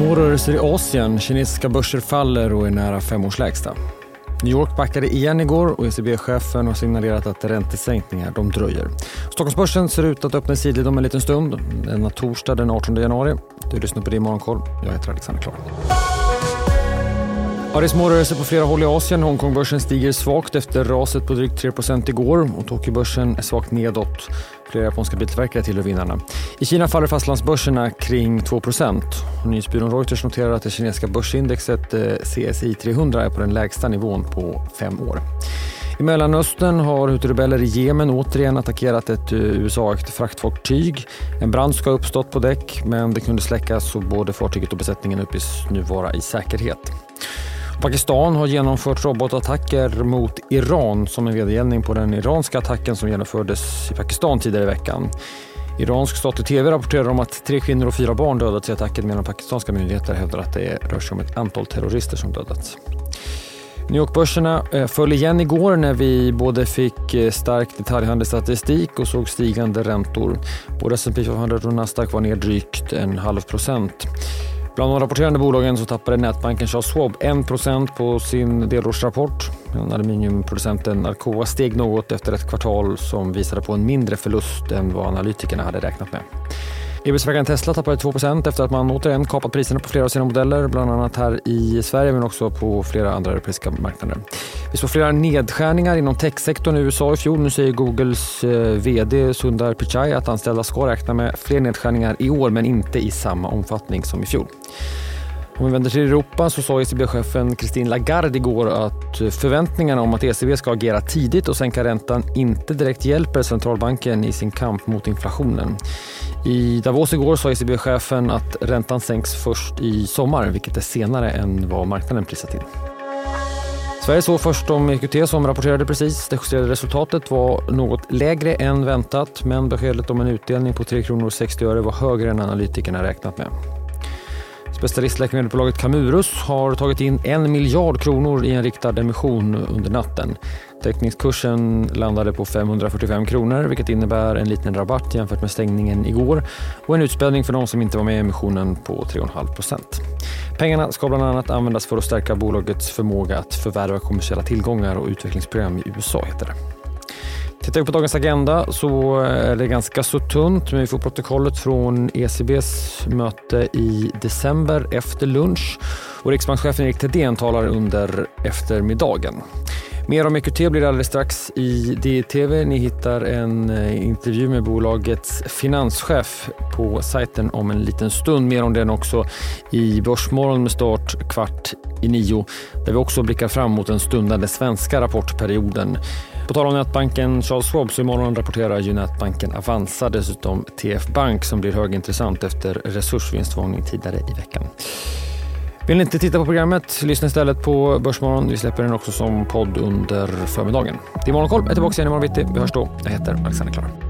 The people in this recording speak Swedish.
Små rörelser i Asien. Kinesiska börser faller och är nära femårslägsta. New York backade igen igår och ECB-chefen har signalerat att räntesänkningar de dröjer. Stockholmsbörsen ser ut att öppna sidled om en liten stund. Denna torsdag den 18 januari. Du lyssnar på det i Morgonkoll. Jag heter Alexander Klar. Ja, det är små rörelser på flera håll i Asien. Hongkongbörsen stiger svagt efter raset på drygt 3% igår och Tokyobörsen är svagt nedåt. Flera japanska biltillverkare tillhör vinnarna. I Kina faller fastlandsbörserna kring 2% Nyhetsbyrån Reuters noterar att det kinesiska börsindexet eh, CSI 300 är på den lägsta nivån på fem år. I Mellanöstern har huthirebeller i Jemen återigen attackerat ett eh, USA-ägt fraktfartyg. En brand ska ha uppstått på däck men det kunde släckas och både fartyget och besättningen uppges nu vara i säkerhet. Pakistan har genomfört robotattacker mot Iran som en vedergällning på den iranska attacken som genomfördes i Pakistan tidigare i veckan. Iransk statlig tv rapporterar om att tre kvinnor och fyra barn dödats i attacken medan pakistanska myndigheter hävdar att det rör sig om ett antal terrorister som dödats. New York-börserna eh, föll igen igår när vi både fick eh, stark detaljhandelsstatistik och såg stigande räntor. Både S&P 500 och Nasdaq var ner drygt en halv procent. Bland de rapporterande bolagen så tappade nätbanken Charles Schwab 1% på sin delårsrapport. Aluminiumproducenten Alcoa steg något efter ett kvartal som visade på en mindre förlust än vad analytikerna hade räknat med. EBS-ägaren Tesla tappade 2% efter att man återigen kapat priserna på flera av sina modeller, bland annat här i Sverige men också på flera andra europeiska marknader. Vi såg flera nedskärningar inom techsektorn i USA i fjol. Nu säger Googles eh, VD Sundar Pichai att anställda ska räkna med fler nedskärningar i år men inte i samma omfattning som i fjol. Om vi vänder till Europa så sa ECB-chefen Christine Lagarde igår att förväntningarna om att ECB ska agera tidigt och sänka räntan inte direkt hjälper centralbanken i sin kamp mot inflationen. I Davos igår sa ECB-chefen att räntan sänks först i sommar, vilket är senare än vad marknaden prisat in. Sverige såg först om EQT som rapporterade precis. Det justerade resultatet var något lägre än väntat men beskedet om en utdelning på 3 kronor 60 öre var högre än analytikerna räknat med. Specialistläkemedelsbolaget Camurus har tagit in en miljard kronor i en riktad emission under natten. Teckningskursen landade på 545 kronor vilket innebär en liten rabatt jämfört med stängningen igår och en utspädning för de som inte var med i emissionen på 3,5 procent. Pengarna ska bland annat användas för att stärka bolagets förmåga att förvärva kommersiella tillgångar och utvecklingsprogram i USA heter det. Tittar vi på dagens agenda så är det ganska så tunt, men vi får protokollet från ECBs möte i december efter lunch och riksbankschefen Erik Thedéen talar under eftermiddagen. Mer om EQT blir det alldeles strax i DTV. Ni hittar en eh, intervju med bolagets finanschef på sajten om en liten stund. Mer om den också i Börsmorgon med start kvart i nio där vi också blickar fram mot den stundande svenska rapportperioden. På tal om nätbanken Charles Schwab så imorgon rapporterar ju nätbanken Avanza dessutom TF Bank som blir högintressant efter resursvinstvarning tidigare i veckan. Vill ni inte titta på programmet, lyssna istället på Börsmorgon. Vi släpper den också som podd under förmiddagen. Det är Morgonkoll. Jag är tillbaka igen imorgon bitti. Vi hörs då. Jag heter Alexander Klar.